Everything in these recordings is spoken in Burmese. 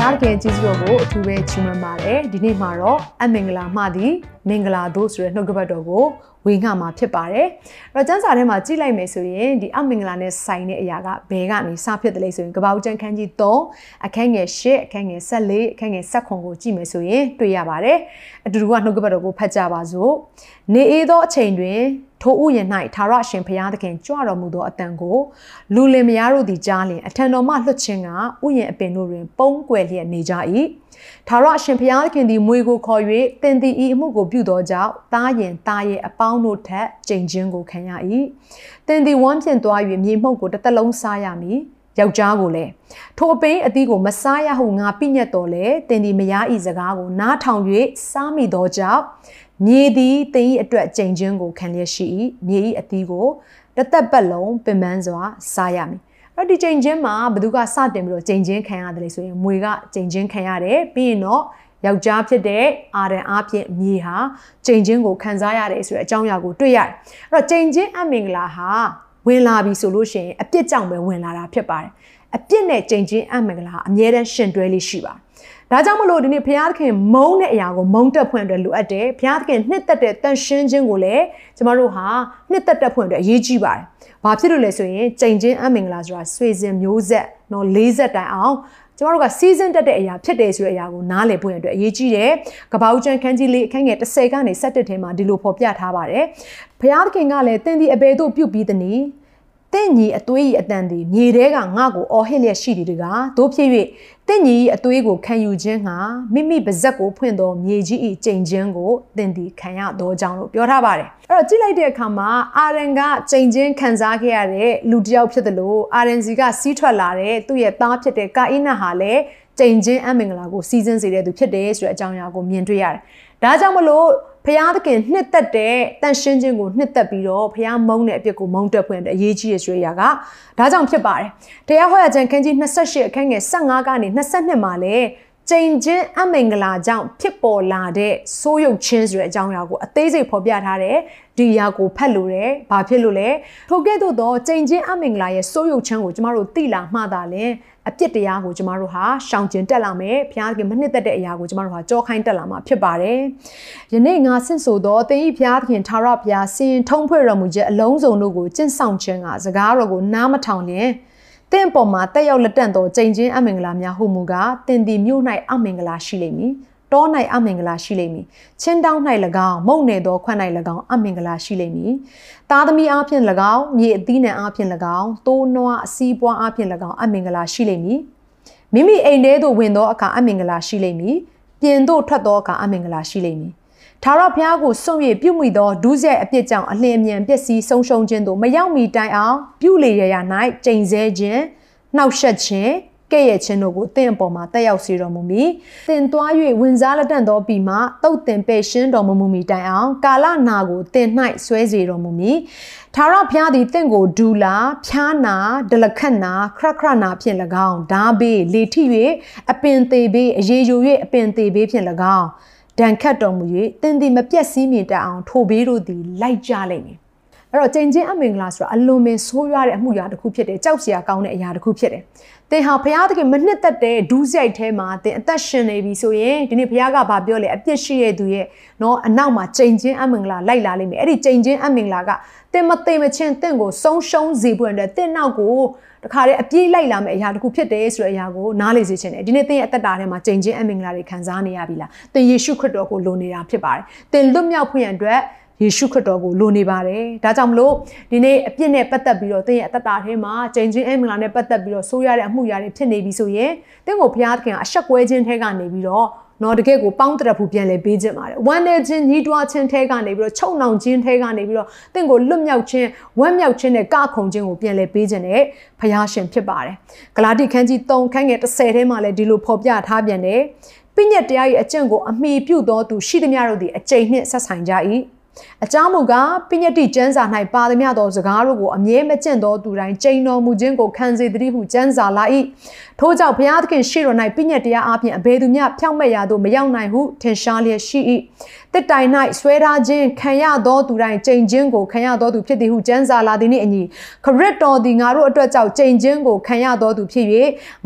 ရားတကယ်ကျေးဇူးတော်ကိုအထူးပဲချီးမွမ်းပါတယ်ဒီနေ့မှာတော့အမင်္ဂလာမှသည်မင်္ဂလာတို့ဆိုတဲ့နှုတ်ကပတ်တော်ကို ဝေငှမှာဖြစ်ပါတယ်အဲ့တော့ကျမ်းစာထဲမှာကြည့်လိုက်မယ်ဆိုရင်ဒီအမင်္ဂလာနဲ့ဆိုင်တဲ့အရာကဘယ်ကနေစဖြစ်တယ်လဲဆိုရင်ကပ္ပဦးကျမ်းခန်းကြီး3အခန်းငယ်8အခန်းငယ်14အခန်းငယ်19ကိုကြည့်မယ်ဆိုရင်တွေ့ရပါတယ်အတူတူကနှုတ်ကပတ်တော်ကိုဖတ်ကြပါစို့နေအေးသောအချိန်တွင်ထိုဥယျာဉ်၌သာရရှင်ဘုရားသခင်ကြွတော်မူသောအတန်ကိုလူလင်မယားတို့သည်ကြားလျင်အထံတော်မှလွတ်ခြင်းကဥယျာဉ်အပင်တို့တွင် ပုံးကွယ်လျက်နေကြ၏ သာရရှင်ဘုရားသခင်သည်မွေကိုခေါ်၍တင်သည်ဤအမှုကိုပြုသောကြောင့်တားရင်တားရဲ့အပေါင်းတို့ထက်ကြိမ်ချင်းကိုခံရ၏တင်သည်ဝမ်းဖြင့်သွား၍မြေမှုန့်ကိုတစ်သက်လုံးစားရမည်ယောက်ျားကိုလည်းထိုအပင်အသီးကိုမစားရဟုငါပြညတ်တော်လဲတင်ဒီမယားဤစကားကိုနားထောင်၍စားမိသောကြောင့်မြေသည်တင်ဤအတွက်ကြိမ်ချင်းကိုခံလျက်ရှိ၏မြေဤအသီးကိုတသက်ပတ်လုံးပင်ပန်းစွာစားရမည် အဲ့ဒီချိန်ချင်းမှာဘသူကစတင်ပြီးတော့ချိန်ချင်းခံရတယ်လေဆိုရင်မွေကချိန်ချင်းခံရတယ်ပြီးရင်တော့ယောက်ျားဖြစ်တဲ့အာရန်အားဖြင့်မြေဟာချိန်ချင်းကိုခံစားရတယ်ဆိုတဲ့အကြောင်းအရာကိုတွေ့ရတယ်အဲ့တော့ချိန်ချင်းအမင်္ဂလာဟာဝင်လာပြီဆိုလို့ရှိရင်အပြစ်ကြောင့်ပဲဝင်လာတာဖြစ်ပါတယ် အပြစ်နဲ့ချိန်ချင်းအမင်္ဂလာအမြဲတမ်းရှင်တွဲလေးရှိပါတယ်ဒါကြောင့်မလို့ဒီနေ့ဘုရားသခင်မုန်းတဲ့အရာကိုမုန်းတက်ဖွင့်အတွက်လိုအပ်တယ်ဘုရားသခင်နှစ်သက်တဲ့တန်ရှင်းခြင်းကိုလည်းကျမတို့ဟာနှစ်သက်တက်ဖွင့်အတွက်အရေးကြီးပါတယ်ဘာဖြစ်လို့လဲဆိုရင်ကြိမ်ချင်းအမင်္ဂလာဆိုတာဆွေစဉ်မျိုးဆက်နော်၄ဆက်တိုင်အောင်ကျမတို့ကစီဇန်တက်တဲ့အရာဖြစ်တယ်ဆိုတဲ့အရာကိုနားလည်ဖို့အတွက်အရေးကြီးတယ်။ကပောက်ကျန်ခန်းကြီးလေးအခန်းငယ်30ကနေ17ထဲမှာဒီလိုဖော်ပြထားပါတယ်။ဘုရားသခင်ကလည်းတင်းဒီအဘေတို့ပြုတ်ပြီးသည်နီ တင့်ညီအသွေးဤအတန်သည်မြေထဲကငါ့ကိုအော်ဟစ်လျက်ရှိသည်တကားတို့ဖြစ်၍တင့်ညီအသွေးကိုခံယူခြင်းဟာမိမိပါဇက်ကိုဖွင့်သောမြေကြီးဤကြိမ်ခြင်းကိုတင်သည်ခံရသောကြောင့်လို့ပြောထားပါတယ်အဲ့တော့ကြည့်လိုက်တဲ့အခါမှာအာရန်ကကြိမ်ခြင်းခံစားခဲ့ရတဲ့လူတစ်ယောက်ဖြစ်တယ်လို့အာရန်စီကစီးထွက်လာတဲ့သူ့ရဲ့သားဖြစ်တဲ့ကာအိနဟာလည်းကြိမ်ချင်းအမင်္ဂလာကိုစီစဉ်စေတဲ့သူဖြစ်တယ်ဆိုတဲ့အကြောင်းအရာကိုမြင်တွေ့ရတယ်ဒါကြောင့်မလို့ ဖျားသခင်နှစ်သက်တဲ့တန်ရှင်းခြင်းကိုနှစ်သက်ပြီးတော့ဖျားမုန်းတဲ့အပြစ်ကိုမုန်းတက်ဖွင့်တဲ့အရေးကြီးရဆွေးရကဒါကြောင့်ဖြစ်ပါတယ်။တရားဟောရခြင်းခန်းကြီး28အခန်းငယ်15ကနေ22မှာလည်းကျိန်ချင်းအမင်္ဂလာကြောင့်ဖြစ်ပေါ်လာတဲ့ဆိုးရုပ်ချင်းဆိုတဲ့အကြောင်းအရာကိုအသေးစိတ်ဖော်ပြထားတယ်ဒီအရာကိုဖတ်လို့တယ်ဘာဖြစ်လို့လဲထိုကဲ့သို့သောကျိန်ချင်းအမင်္ဂလာရဲ့ဆိုးရုပ်ချင်းကိုကျမတို့သိလာမှသာလဲ အပြစ်တရားကိုကျမတို့ဟာရှောင်ကျဉ်တက်လာမယ်ဘုရားခင်မနှစ်သက်တဲ့အရာကိုကျမတို့ဟာကြောခိုင်းတက်လာမှာဖြစ်ပါတယ်ယနေ့ငါဆင့်ဆိုသောသင်၏ဘုရားခင်ထာဝရဘုရားစင်ထုံးဖွဲ့တော်မူချက်အလုံးစုံတို့ကိုကျင့်ဆောင်ခြင်းကစကားတော်ကိုနားမထောင်လျင်တင့်ပေါ်မှာတက်ရောက်လက်တန့်သောကြိမ်ချင်းအမင်္ဂလာများဟုမူကားတင်ဒီမြို့၌အမင်္ဂလာရှိလိမ့်မည် တော၌အမင်္ဂလာရှိလိမ့်မည်ချင်းတောင်း၌၎င်းမုံနေသောခွန့်၌၎င်းအမင်္ဂလာရှိလိမ့်မည်သားသမီးအားဖြင့်၎င်းမြေအသီးနှံအားဖြင့်၎င်းတိုးနွားအစည်းပွားအားဖြင့်၎င်းအမင်္ဂလာရှိလိမ့်မည်မိမိအိမ်ထဲသို့ဝင်သောအခါအမင်္ဂလာရှိလိမ့်မည်ပြင်သို့ထွက်သောအခါအမင်္ဂလာရှိလိမ့်မည်ထာဝရဘုရားကိုစွန့်၍ပြုမိသောဒုစရိုက်အပြစ်ကြောင့်အလင်းအမြန်ပျက်စီးဆုံးရှုံးခြင်းတို့မရောက်မီတိုင်အောင်ပြုလေရရ၌ကြိမ်ဆဲခြင်းနှောက်ယှက်ခြင်း ကဲ့ရဲ့ခြင်းတို့ကိုတင့်အပေါ်မှာတက်ရောက်စေတော်မူမည်။တင်သွား၍ဝင်စားလက်တန့်သောပြီးမှတုတ်တင်ပဲ့ရှင်းတော်မမူမီတိုင်အောင်ကာလနာကိုတင်၌ဆွဲစေတော်မူမည်။ထာဝရဘုရားသည်တင့်ကိုဒူလာဖြားနာဒလခတ်နာခရခရနာဖြင့်၎င်းဓာဘေးလေထိ၍အပင်သေးဘေးအေယူ၍အပင်သေးဘေးဖြင့်၎င်းဒဏ်ခတ်တော်မူ၍တင်သည်မပြတ်စည်းမြင်တတ်အောင်ထိုဘေးတို့သည်လိုက်ကြလိမ့်မည် အဲ့တော့ကြင်ချင်းအမင်္ဂလာဆိုတာအလွန်ပင်ဆိုးရွားတဲ့အမှုရာတစ်ခုဖြစ်တယ်ကြောက်စရာကောင်းတဲ့အရာတစ်ခုဖြစ်တယ်သင်ဟာဘုရားသခင်မနှစ်သက်တဲ့ဒူးဆိုင်ထဲမှာသင်အသက်ရှင်နေပြီဆိုရင်ဒီနေ့ဘုရားကဗာပြောလေအပြစ်ရှိရဲ့သူရဲ့နော်အနောက်မှာကြင်ချင်းအမင်္ဂလာလိုက်လာလိမ့်မယ်အဲ့ဒီကြင်ချင်းအမင်္ဂလာကသင်မသိမချင်းသင်ကိုဆုံးရှုံးစေဖို့အတွက်သင်နောက်ကိုတခါတည်းအပြေးလိုက်လာမယ့်အရာတစ်ခုဖြစ်တယ်ဆိုတဲ့အရာကိုနားလေစေချင်တယ်ဒီနေ့သင်ရဲ့အသက်တာထဲမှာကြင်ချင်းအမင်္ဂလာတွေခံစားနေရပြီလားသင်ယေရှုခရစ်တော်ကိုလိုနေတာဖြစ်ပါတယ်သင်လွတ်မြောက်ဖို့ရန်အတွက် ယေရှုခရစ်တော်ကိုလိုနေပါတယ်။ဒါကြောင့်မလို့ဒီနေ့အပြစ်နဲ့ပတ်သက်ပြီးတော့သင်ရဲ့အသက်တာထဲမှာကြင်ချင်းအမင်္ဂလာနဲ့ပတ်သက်ပြီးတော့ဆိုးရတဲ့အမှုရာတွေဖြစ်နေပြီဆိုရင်သင်ကိုဘုရားသခင်ကအဆက်ကွဲခြင်းထဲကနေပြီးတော့နော်တကယ့်ကိုပေါင်းတရဖူပြန်လဲပေးခြင်းပါတယ်ဝမ်းနေခြင်းညီးတွားခြင်းထဲကနေပြီးတော့ချုံနှောင်ခြင်းထဲကနေပြီးတော့တင့်ကိုလွတ်မြောက်ခြင်းဝမ်းမြောက်ခြင်းနဲ့ကခုန်ခြင်းကိုပြန်လဲပေးခြင်းနဲ့ဖျားရှင်ဖြစ်ပါတယ်ဂလာတိခန်းကြီး3ခန်းငယ်30ထဲမှာလည်းဒီလိုဖော်ပြထားပြန်တယ်ပြည့်ညက်တရားရဲ့အကျင့်ကိုအမိပြုသောသူရှိသမျှတို့သည်အကျိန်နှင့်ဆက်ဆိုင်ကြ၏ အကြောင်းမူကားပိညတိကျမ်းစာ၌ပါသမျှသောစကားတို့ကိုအမြဲမကျင့်သောသူတိုင်းကြိမ်တော်မူခြင်းကိုခံစေတည်းဟုကျမ်းစာလာ၏ထို့ကြောင့်ဘုရားသခင်ရှေ့တော်၌ပိညတ်တရားအပြင်အဘယ်သူမျှဖြောင့်မတ်ရာသို့မရောက်နိုင်ဟုထင်ရှားလျက်ရှိ၏ တစ်တိုင်၌ဆွဲထားခြင်းခံရသောသူတိုင်းကြိမ်ခြင်းကိုခံရသောသူဖြစ်သည်ဟုကျမ်းစာလာသည်နှင့်အညီခရစ်တော်သည်ငါတို့အတွက်ကြောင့်ကြိမ်ခြင်းကိုခံရသောသူဖြစ်၍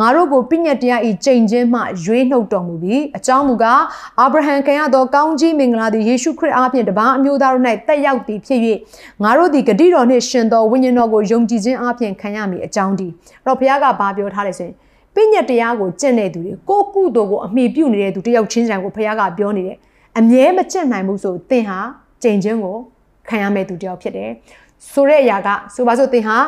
ငါတို့ကိုပိညတ်တရား၏ကြိမ်ခြင်းမှရွေးနှုတ်တော်မူပြီးအကြောင်းမူကားအာဗြဟံခံရသောကောင်းကြီးမင်္ဂလာသည်ယေရှုခရစ်အားဖြင့်တပါးအမျိုးသားတို့၌တက်ရောက်သည်ဖြစ်၍ငါတို့သည်ဂတိတော်နှင့်ရှင်သောဝိညာဉ်တော်ကိုယုံကြည်ခြင်းအားဖြင့်ခံရမည်အကြောင်းဒီအဲ့တော့ဘုရားကဘာပြောထားလဲဆိုရင်ပိညတ်တရားကိုကျင့်တဲ့သူတွေကိုကုသိုလ်ကိုအမိပြုနေတဲ့သူတယောက်ချင်းတိုင်းကိုဘုရားကပြောနေတယ် အမြဲမကျင့်နိုင်ဘူးဆိုသင်ဟာကြင်ချင်းကိုခံရမယ့်သူတယောက်ဖြစ်တယ်ဆိုတဲ့အရာကဆိုပါစို့သင်ဟာ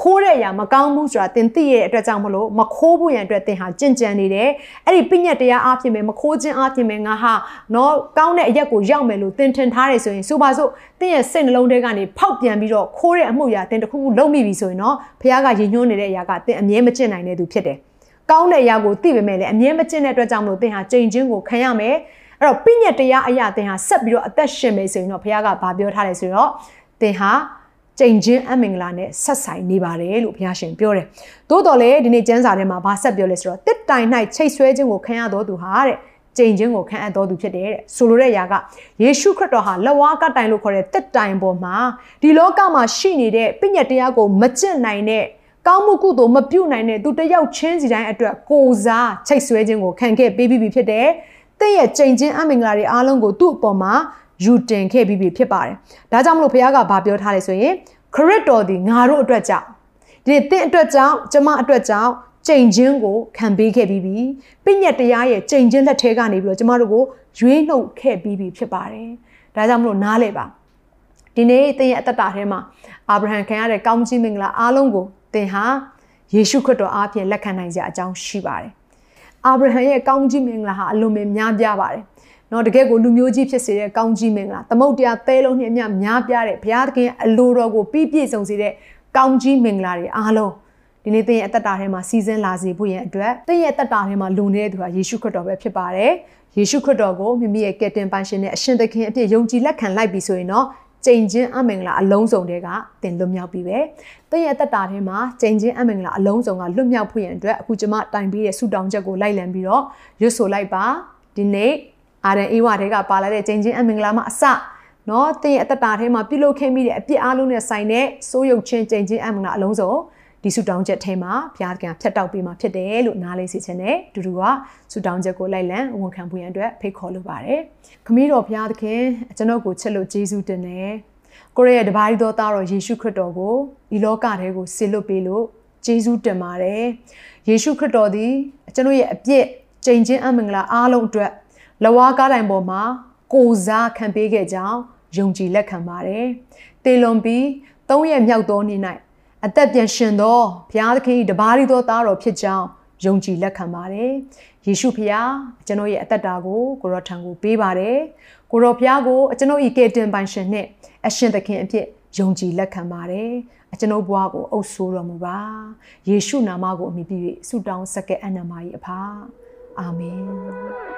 ခိုးတဲ့အရာမကောင်းဘူးဆိုတာသင်သိရတဲ့အတွက်ကြောင့်မလို့မခိုးဖို့ရန်အတွက်သင်ဟာကြင်ကြံနေတယ်အဲ့ဒီပြညတ်တရားအဖြစ်ပဲမခိုးခြင်းအဖြစ်ပဲငါဟာနော်ကောင်းတဲ့အရက်ကိုရောက်မယ်လို့သင်ထင်ထားတယ်ဆိုရင်ဆိုပါစို့သင်ရဲ့စိတ်နှလုံးထဲကနေဖောက်ပြန်ပြီးတော့ခိုးတဲ့အမှုရာသင်တခုခုလုံးမိပြီဆိုရင်တော့ဘုရားကရည်ညွှန်းနေတဲ့အရာကသင်အမြဲမကျင့်နိုင်တဲ့သူဖြစ်တယ်ကောင်းတဲ့အရာကိုသိပေမဲ့လည်းအမြဲမကျင့်တဲ့အတွက်ကြောင့်မလို့သင်ဟာကြင်ချင်းကိုခံရမယ် အဲ့တော့ပြညတ်တရားအရာသင်ဟာဆက်ပြီးတော့အသက်ရှင်မယ်ဆိုရင်တော့ဘုရားကဗာပြောထားတယ်ဆိုတော့သင်ဟာကြိမ်ချင်းအမင်္ဂလာနဲ့ဆက်ဆိုင်နေပါတယ်လို့ဘုရားရှင်ပြောတယ်။သို့တော်လည်းဒီနေ့ကျမ်းစာထဲမှာဗာဆက်ပြောလဲဆိုတော့တစ်တိုင်၌ချိတ်ဆွဲခြင်းကိုခံရတော်သူဟာတဲ့ကြိမ်ချင်းကိုခံအပ်တော်သူဖြစ်တယ်တဲ့။ဆိုလိုတဲ့အရာကယေရှုခရစ်တော်ဟာလဝါကတိုင်လို့ခေါ်တဲ့တစ်တိုင်ပေါ်မှာဒီလောကမှာရှိနေတဲ့ပြညတ်တရားကိုမကျင့်နိုင်တဲ့ကောင်းမှုကုသိုလ်မပြုတ်နိုင်တဲ့သူတယောက်ချင်းစီတိုင်းအတွက်ကိုစားချိတ်ဆွဲခြင်းကိုခံခဲ့ပေးပြီးဖြစ်တယ်။ တင့်ရဲ့ကြိမ်ချင်းအမင်္ဂလာတွေအားလုံးကိုသူ့အပေါ်မှာယူတင်ခဲ့ပြီးပြီဖြစ်ပါတယ်။ဒါကြောင့်မလို့ဘုရားကဗာပြောထားလဲဆိုရင်ခရစ်တော်ဒီငါတို့အတွက်ကြောင့်ဒီတင့်အတွက်ကြောင့်ကျမအတွက်ကြောင့်ကြိမ်ချင်းကိုခံပေးခဲ့ပြီးပြီ။ပြည့်ညက်တရားရဲ့ကြိမ်ချင်းလက်ထဲကနေပြီးတော့ကျမတို့ကိုရွေးနှုတ်ခဲ့ပြီးပြီဖြစ်ပါတယ်။ဒါကြောင့်မလို့နားလဲပါ။ဒီနေ့သင်ရဲ့အသက်တာထဲမှာအာဗြဟံခံရတဲ့ကောင်းကြီးမင်္ဂလာအားလုံးကိုသင်ဟာယေရှုခရစ်တော်အားဖြင့်လက်ခံနိုင်ကြအကြောင်းရှိပါတယ်။ အာဗြဟံရဲ့ကောင်းကြီးမင်္ဂလာဟာအလွန်ပဲများပြားပါတယ်။နော်တကယ်ကိုလူမျိုးကြီးဖြစ်စေတဲ့ကောင်းကြီးမင်္ဂလာသမုတ်တရားသဲလုံးနှင့်အမျှများပြားတဲ့ဘုရားသခင်အလိုတော်ကိုပြည့်ပြည့်စုံစေတဲ့ကောင်းကြီးမင်္ဂလာတွေအားလုံးဒီနေ့သင်ရဲ့အသက်တာထဲမှာစီစဉ်လာစေဖို့ရန်အတွက်သင်ရဲ့အသက်တာထဲမှာလုံနေတဲ့သူဟာယေရှုခရစ်တော်ပဲဖြစ်ပါတယ်။ယေရှုခရစ်တော်ကိုမိမိရဲ့ကယ်တင်ပိုင်ရှင်နဲ့အရှင်သခင်အပြည့်ယုံကြည်လက်ခံလိုက်ပြီဆိုရင်တော့ ကြိမ်ချင်းအမင်္ဂလာအလုံးစုံတွေကသင်လွတ်မြောက်ပြီပဲ။သင်ရဲ့အသက်တာထဲမှာကြိမ်ချင်းအမင်္ဂလာအလုံးစုံကလွတ်မြောက်ဖို့ရန်အတွက်အခုကျွန်မတိုင်ပေးတဲ့ဆုတောင်းချက်ကိုလိုက်လံပြီးတော့ရွတ်ဆိုလိုက်ပါဒီနေ့အာရန်အေးဝတွေကပါလာတဲ့ကြိမ်ချင်းအမင်္ဂလာမှာအစနော်သင်ရဲ့အသက်တာထဲမှာပြုလုပ်ခဲ့မိတဲ့အပြစ်အလုံးနဲ့ဆိုင်တဲ့စိုးရုပ်ချင်းကြိမ်ချင်းအမင်္ဂလာအလုံးစုံ ဒီဆူတောင်းချက်ထဲမှာဘုရားကဖြတ်တောက်ပေးมาဖြစ်တယ်လို့နားလေးစီခြင်းနဲ့တူတူကဆူတောင်းချက်ကိုလိုက်လံဝန်ခံဖို့ရန်အတွက်ဖိတ်ခေါ်လိုပါတယ်။ခမည်းတော်ဘုရားသခင်ကျွန်တော်ကိုချစ်လို့ကျေးဇူးတင်တယ်။ကိုရရဲ့တပါးတော်သားတော်ယေရှုခရစ်တော်ကိုဒီလောကထဲကိုဆေလွတ်ပေးလို့ကျေးဇူးတင်ပါတယ်။ယေရှုခရစ်တော်သည်ကျွန်တော်ရဲ့အပြစ်ကြိမ်ချင်းအမင်္ဂလာအားလုံးအတွက်လဝါကားတိုင်ပေါ်မှာကိုစားခံပေးခဲ့ကြောင်းယုံကြည်လက်ခံပါတယ်။တေလွန်ပြီးသုံးရက်မြောက်သောနေ့၌ အသက်ပြန်ရှင်သောဘုရားသခင်၏တပါးရီသောသားတော်ဖြစ်ကြောင်းယုံကြည်လက်ခံပါတယ်။ယေရှုဖျားကျွန်တော်ရဲ့အသက်တာကိုကိုရောထံကိုပေးပါတယ်။ကိုရောဖျားကိုကျွန်တော်၏ကယ်တင်ပိုင်ရှင်နဲ့အရှင်သခင်အဖြစ်ယုံကြည်လက်ခံပါတယ်။အကျွန်ုပ်ဘဝကိုအုပ်ဆိုးတော်မူပါ။ယေရှုနာမကိုအမိပြု၍ဆုတောင်းဆက်ကဲအနန္မာ၏အဖာ။အာမင်။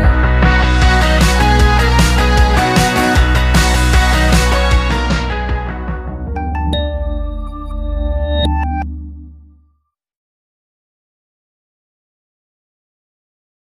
ယ်